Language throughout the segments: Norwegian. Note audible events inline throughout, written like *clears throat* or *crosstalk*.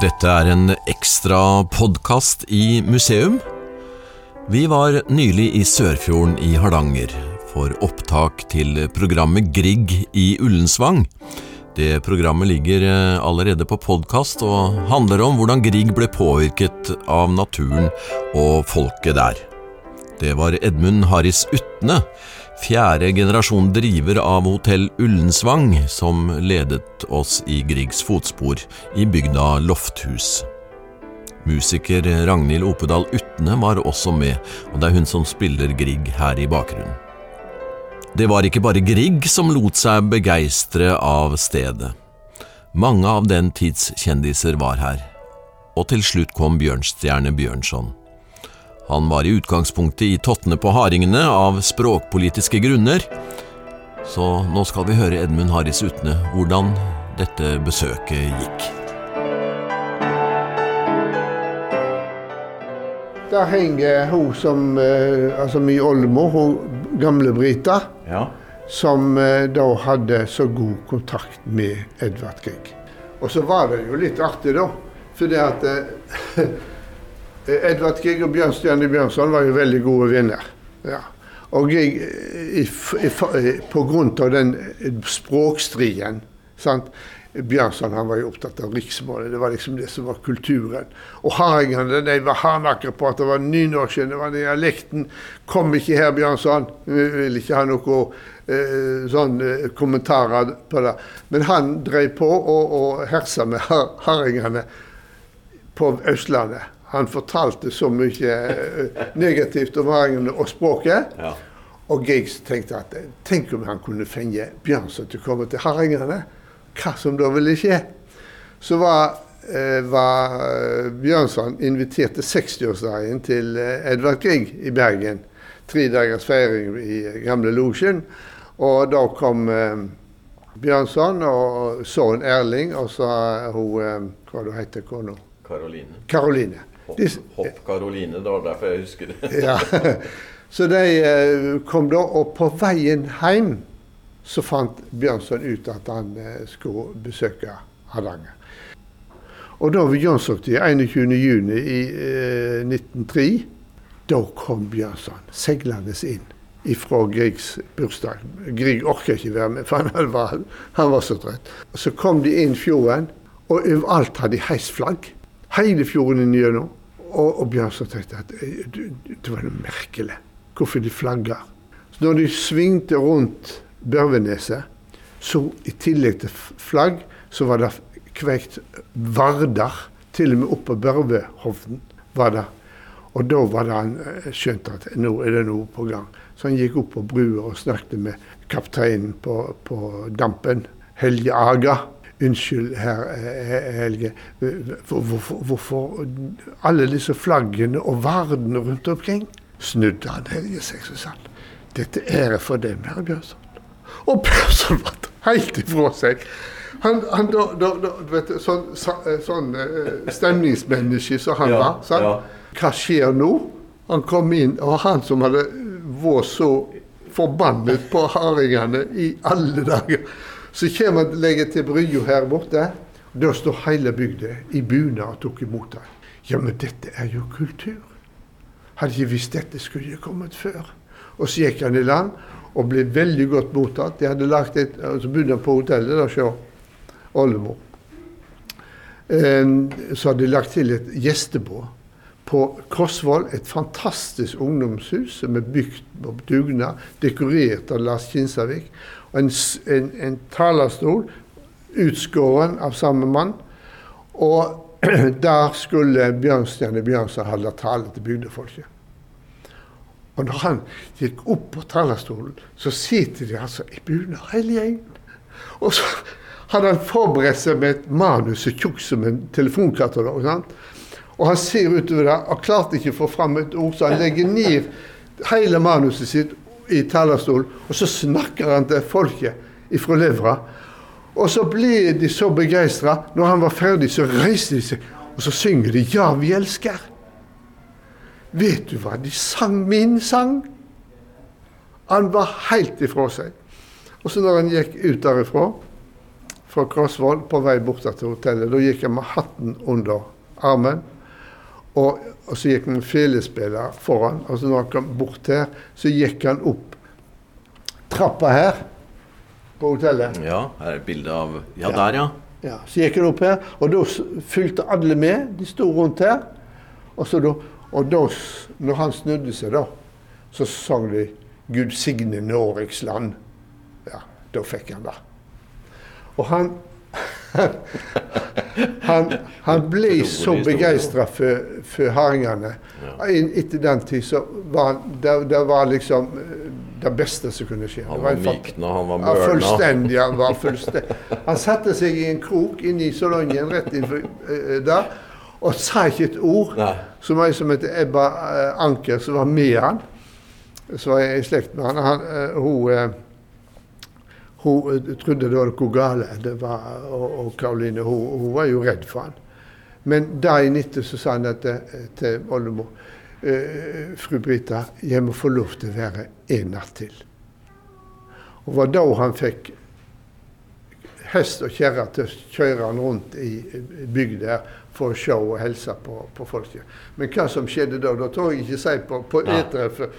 Dette er en ekstra podkast i museum. Vi var nylig i Sørfjorden i Hardanger for opptak til programmet Grieg i Ullensvang. Det programmet ligger eh, allerede på podkast og handler om hvordan Grieg ble påvirket av naturen og folket der. Det var Edmund Harris Utne, fjerde generasjon driver av Hotell Ullensvang, som ledet oss i Griegs fotspor i bygda Lofthus. Musiker Ragnhild Opedal Utne var også med, og det er hun som spiller Grieg her i bakgrunnen. Det var ikke bare Grieg som lot seg begeistre av stedet. Mange av den tids kjendiser var her, og til slutt kom Bjørnstjerne Bjørnson. Han var i utgangspunktet i tottene på hardingene av språkpolitiske grunner, så nå skal vi høre Edmund Harris Utne hvordan dette besøket gikk. Der henger hun som eh, Altså min oldemor, hun gamle Brita, Ja. som eh, da hadde så god kontakt med Edvard Grieg. Og så var det jo litt artig, da. For det at eh, *laughs* Edvard Grieg og Bjørnstjerne Bjørnson var jo veldig gode venner. Ja. Og Grieg, eh, eh, på grunn av den språkstrien, språkstriden sant? Bjørnson han var jo opptatt av riksmålet. Det var liksom det som var kulturen. Og hardingene de var hardnakkere på at det var nynorsken, det var dialekten. Kom ikke her, Bjørnson. Vi vil ikke ha noe eh, sånn eh, kommentarer på det. Men han drev på og, og hersa med har- hardingene på Østlandet. Han fortalte så mye eh, negativt om hardingene og språket. Ja. Og Giggs tenkte at eh, tenk om han kunne fenge Bjørnson til å komme til Harringene. Hva som da ville skje? Så var, eh, var Bjørnson invitert til 60-årsdagen til Edvard Grieg i Bergen. Tre dagers feiring i gamle losjen. Og da kom Bjørnson og sønnen Erling, og så hun Hva heter heter kona? Karoline. Karoline. Hopp Karoline, det var derfor jeg husker det. ja. *laughs* Så de eh, kom da, og på veien hjem så fant Bjørnson ut at han eh, skulle besøke Hardanger. Og da ved Jonsokti 21.6 i eh, 1903, da kom Bjørnson seilende inn ifra Griegs bursdag. Grieg orka ikke være med, for han var, han var så trøtt. Så kom de inn fjorden, og overalt hadde de heist flagg. Hele fjorden inn gjennom. Og, og Bjørnson tenkte at eh, det var noe merkelig. Hvorfor de flagger. Når de svingte rundt Børveneset, så i tillegg til flagg, så var det kveikt varder. Til og med oppå Børvehovden var det. Og da var det han skjønte skjønt at nå er det noe på gang. Så han gikk opp på brua og snakket med kapteinen på, på Dampen, Helge Aga. Unnskyld, herr eh, Helge. Hvorfor, hvorfor alle disse flaggene og vardene rundt omkring? Snudde han Helge seg, og sa dette er for dem, herr Bjørnson. Og Bjørnson var helt ifra seg. Han, han da, da, da, du vet, sånn, sa- eh, sånn eh, stemningsmenneske som han Ja, var. Sant? ja. Hva skjer nå? Han kom inn, og han som hadde vært så forbannet på hardingene i alle dager. Så kommer legger til brya her borte. Da står hele bygda i bunad og tok imot ham. Ja, men dette er jo kultur. Hadde ikke visst dette skulle jeg kommet før. Og så gikk han i land og ble veldig godt mottatt. De hadde lagt et, altså begynte han på hotellet da, se. oldemor. Eh, Så hadde de lagt til et gjestebord på Korsvoll. Et fantastisk ungdomshus som er bygd på dugnad, dekorert av Lars Kinsarvik. Og en, en, en talerstol utskåren av samme mann. Og *clears throat* der skulle Bjørnstjerne Bjørnson holde tale til bygdefolket. Og når han gikk opp på talerstolen, så sitter de altså i bunad hele gjengen. Og så hadde han forberedt seg med et manus så tjukt som en telefonkatalog. Sant? Og han ser utover det og klarte ikke å få fram et ord, så han legger ned hele manuset sitt i talerstolen, og så snakker han til folket ifra levra. Og så ble de så begeistra. Når han var ferdig, så reiste de seg, og så synger de 'Ja, vi elsker'. Vet du hva? De sang min sang. Han var helt ifra seg. Og så når han gikk ut derifra, fra Krossvoll, på vei bort til hotellet. Da gikk han med hatten under armen. Og, og så gikk en felespiller foran. og så når han kom bort her, så gikk han opp trappa her på hotellet. Ja, her er et bilde av Ja, der, ja. Ja, Så gikk han opp her, og da fulgte alle med. De sto rundt her. Og, så da, og da, når han snudde seg, da, så sang de 'Gud signe Norges land'. Ja, da fikk han det. Og han *laughs* han, han ble så begeistra for, for hardingene. In- Etter den tid så var han det, det var liksom eh, det beste som kunne skje. Han var mykna, han var ja, fullstendig. Han var *laughs* fullstendig. Han satte seg i en krok inne i salongen rett innenfor uh, der, og sa ikke et ord. Nei. var ei som heter Ebba eh, Anker, som var med han. Så var i slekt med han. han uh, hun, eh, hun eh, trodde det var noe gale, det var, og, og Karoline hun, hun var jo redd for han. Men dagen etter så sa han at, eh, til oldemor eh, Fru Brita, jeg må få lov til å være en natt til. Og var da han fikk hest og kjerre til å kjøre han rundt i bygda for å se og hilse på, på folket. Men hva som skjedde da, da tør jeg ikke si på, på etere. for,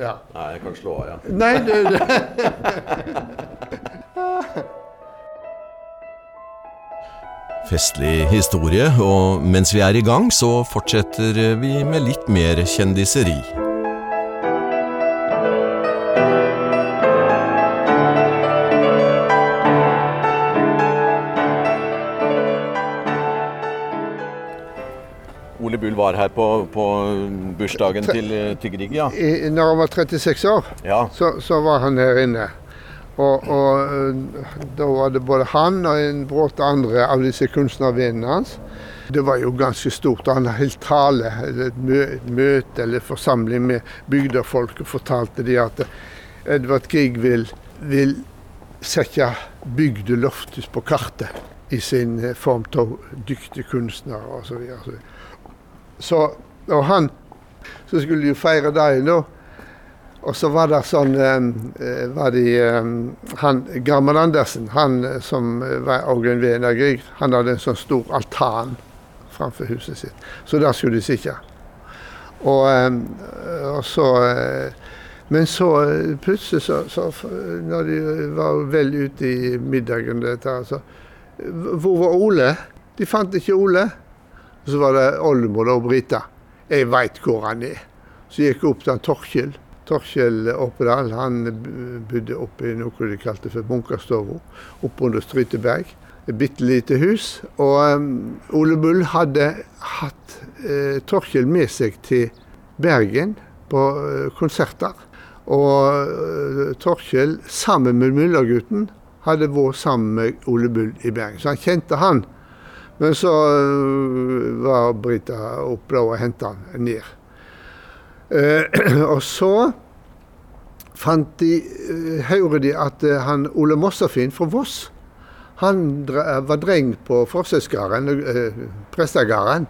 ja. Nei, jeg kan slå av, ja. Nei, du, du. *laughs* Festlig historie, og mens vi er i gang, så fortsetter vi med litt mer kjendiseri. Bull var her på, på bursdagen til, til Grieg, ja. I, når han var 36 år, ja. så, så var han her inne. Og, og eh, da var det både han og en bråte andre av disse kunstnervennene hans. Det var jo ganske stort. Han holdt tale, et, møte eller forsamling med bygdefolk og fortalte de at Edvard Grieg vil, vil sette bygda Loftus på kartet i sin eh, form av dyktige kunstnere osv. Så, og han Så skulle de feire dagen, da. Og så var det sånn eh, var de, eh, han, Gammel Andersen, han eh, som var òg en venn Grieg, han hadde en sånn stor altan framfor huset sitt. Så der skulle de sitte. Og, eh, og så eh, Men så eh, plutselig, så, så når de var vel ute i middagen dette, så Hvor var Ole? De fant ikke Ole. Så var det oldemor og Brita. Jeg veit hvor han er. Så gikk jeg opp til Torkjell. Torkjell Oppedal han bodde oppe i noe de kalte for Bunkerstova, oppe under Stryteberg. Et bitte lite hus. Og um, Ole Bull hadde hatt eh, Torkjell med seg til Bergen på eh, konserter. Og eh, Torkjell, sammen med Møllergutten, hadde vært sammen med Ole Bull i Bergen. Så han kjente han. Men så øh, var Brita oppe da og henta han ned. Eh, *clears throat* og så fant de, eh, hører de at eh, han Ole Mossafin fra Voss han var dreng på forsøksgården, eh, prestegården.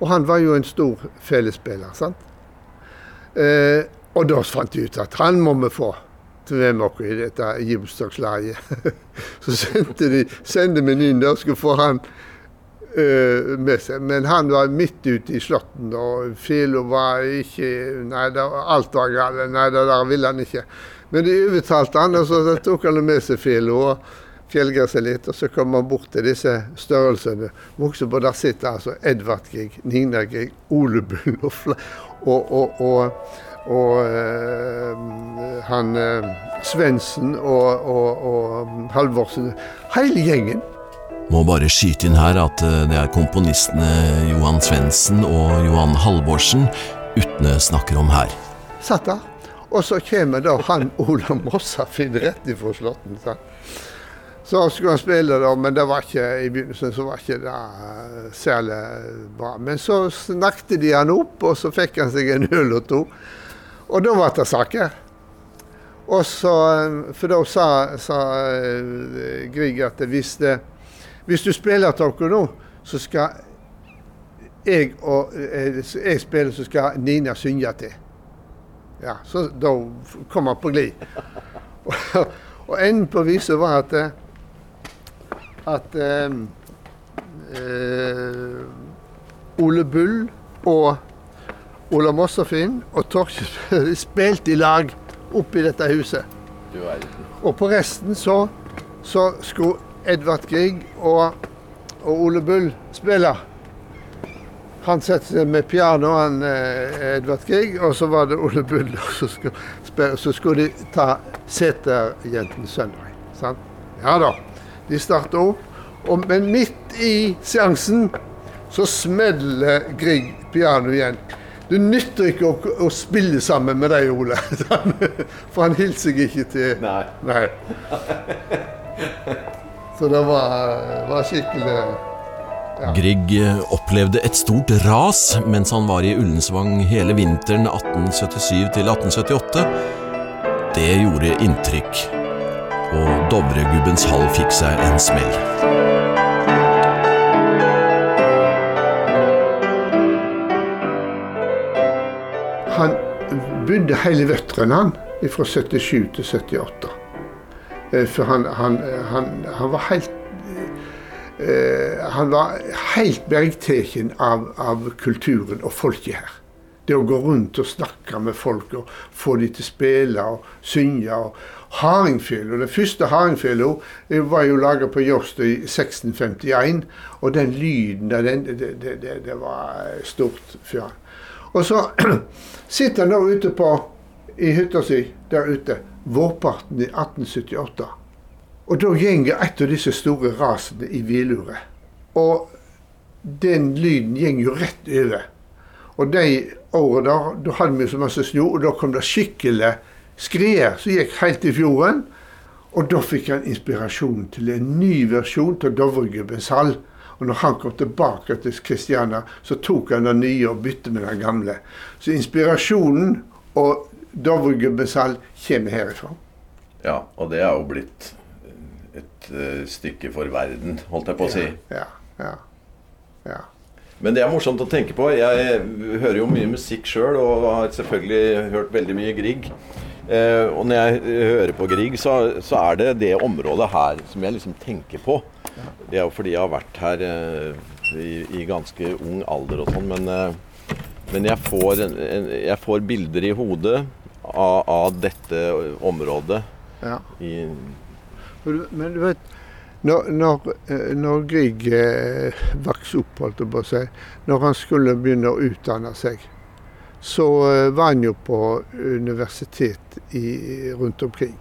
Og han var jo en stor fellesspiller. sant? Eh, og da fant de ut at han må vi få til med oss i dette gipsstokslaget. *laughs* så sendte de sendte inn der skulle få han eh, med seg. Men han var midt ute i slåtten, og fela var ikke Nei, det, alt var galt. Nei, det der ville han ikke. Men de overtalte han, og så tok han med seg fela og fjellga seg litt. Og så kom han bort til disse størrelsene. På der sitter altså Edvard Grieg, Nina Grieg, Ole Bull og, og, og, og eh, han eh, Svendsen og Halvorsen. Hele gjengen. Må bare skyte inn her at eh, det er komponistene Johan Svendsen og Johan Halvorsen Utne snakker om her. satt der. Og så kommer da han Ola Mossafinn rett ifra Slåtten. Så skulle han spille, da, men det var ikke, i begynnelsen så var ikke det eh, særlig bra. Men så snakket de han opp, og så fikk han seg en øl og to. Og da ble det saker. Og så, eh, For da sa, sa Grieg at hvis, det, hvis du spiller dere nå, så skal jeg og eh, jeg spiller, så skal Nina synge til. Ja, så da kom han på glid. Og, *laughs* og enden på viset var at eh, at um, uh, Ole Bull og Ola Mossafinn og Torkjell *laughs* spilte i lag oppe i dette huset. Og på resten så, så skulle Edvard Grieg og, og Ole Bull spille. Han satte seg med piano, han eh, Edvard Grieg, og så var det Ole Bull som skulle spille. Så skulle de ta Seterjenten søndag. Sant? Ja da. De starta opp. Og, men midt i seansen så smeller Grieg piano igjen. Det nytter ikke å, å spille sammen med deg, Ole. *laughs* For han hilser ikke til Nei. Nei. *laughs* Så det var, var skikkelig Grieg opplevde et stort ras mens han var i Ullensvang hele vinteren 1877 til 1878. Det gjorde inntrykk, og Dovregubbens hall fikk seg en smell. Han bodde hele vinteren, han. Fra 77 til 78. Eh, For han, han, han, han var helt eh, Han var helt bergtatt av, av kulturen og folket her. Det å gå rundt og snakke med folk og få de til å spille og synge. og Hardingfjella, Den første hardingfela var jo laga på Jåstad i 1651. Og den lyden der, den, det, det, det, det var stort for han. Og så *clears throat* sitter han da ute på, i hytta si der ute vårparten i 1878. Og da gjenger et av disse store rasene i hviluret. Og den lyden gjeng jo rett over. Og de årene da, da hadde vi så masse snø, og da kom det skikkelig skrier som gikk helt i fjorden. Og da fikk han inspirasjon til en ny versjon av Dovregubbens hall. Og når han kom tilbake til Kristiania, så tok han den nye og bytte med den gamle. Så inspirasjonen og Dovregubbens hall kommer herifra. Ja, og det er jo blitt et eh, stykke for verden, holdt jeg på å si. Ja, ja, ja. Men det er morsomt å tenke på. Jeg hører jo mye musikk sjøl, og har selvfølgelig hørt veldig mye Grieg. Eh, og når jeg hører på Grieg, så, så er det det området her som jeg liksom tenker på. Det er jo fordi jeg har vært her eh, i, i ganske ung alder og sånn, men, eh, men jeg, får, jeg får bilder i hodet av, av dette området ja. i Men du vet, når, når, eh, når Grieg eh, vokste opp, holdt jeg på å si, når han skulle begynne å utdanne seg, så eh, var han jo på universitet i, rundt omkring.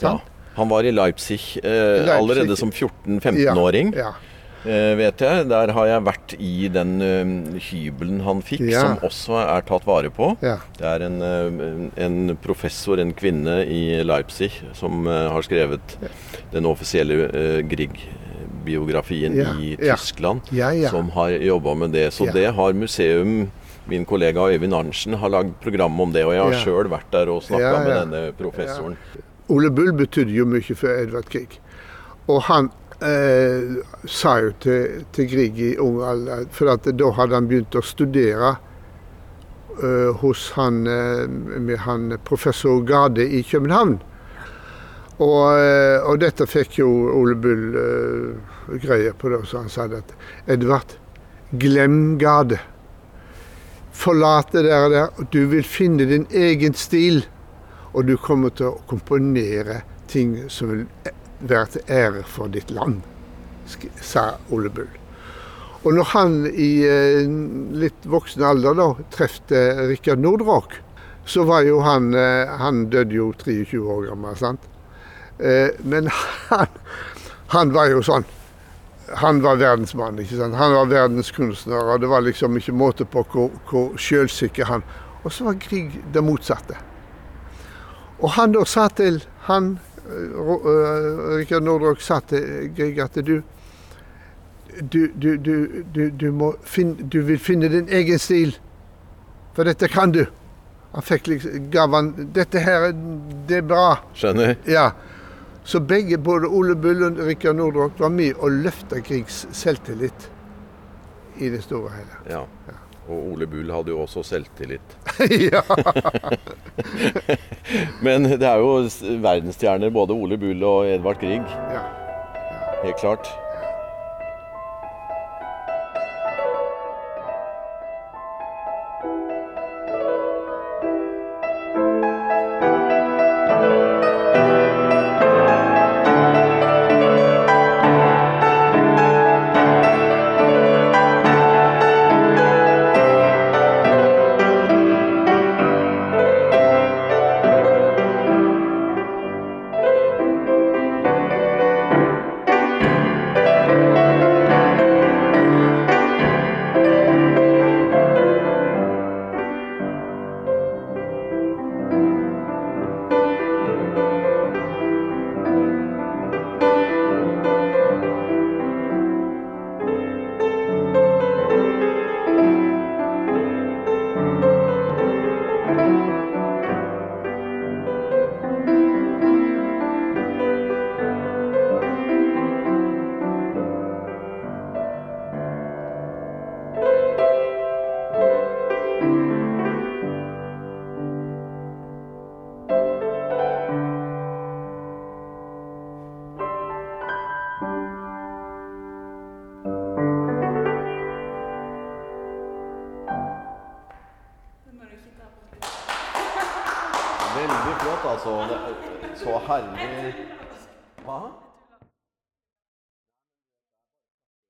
ja, Han var i Leipzig, eh, Leipzig. allerede som 14-15-åring. Ja, Eh, vet jeg. Der har jeg vært i den eh, hybelen han fikk, Ja. som også er tatt vare på. ja, Det er en, eh, en professor, en kvinne i Leipzig, som eh, har skrevet den offisielle eh, Grieg-biografien Ja, i. Tyskland, som har jobba med det. Så det har museum Min kollega Øyvind Arntzen har lagd program om det, og jeg har Ja. sjøl vært der og snakka med denne professoren. Ole Bull betydde jo mye for Edvard Grieg. Og han eh, sa jo til, til Grieg i ung alder For da hadde han begynt å studere eh, hos han, eh, med han professor Gade i København. Og, eh, og dette fikk jo Ole Bull eh, greie på, det, så han sa at Edvard, glem Gade. Forlat det der, og der, du vil finne din egen stil. Og du kommer til å komponere ting som vil være til ære for ditt land, sa Ole Bull. Og når han i eh, litt voksen alder da trefte Rikard Nordrock, så var jo han eh, Han døde jo 23 år gammel, sant. Eh, men han, han var jo sånn Han var verdensmann, ikke sant. Han var verdenskunstner, og det var liksom ikke måte på hvor, hvor sjølsikker han Og så var Grieg det motsatte. Og han da sa til han, Rikard Nordrock sa til Grieg at du du, du, du, du, du, må finne, du vil finne din egen stil, for dette kan du. Han fikk liksom, gav han Dette her, det er bra. Skjønner? Ja. Så begge, både Ole Bull og Rikard Nordrock, var med og løfta Griegs selvtillit i det store og hele. Ja. Og Ole Bull hadde jo også selvtillit. *laughs* *laughs* Men det er jo verdensstjerner, både Ole Bull og Edvard Grieg. ja. Helt klart.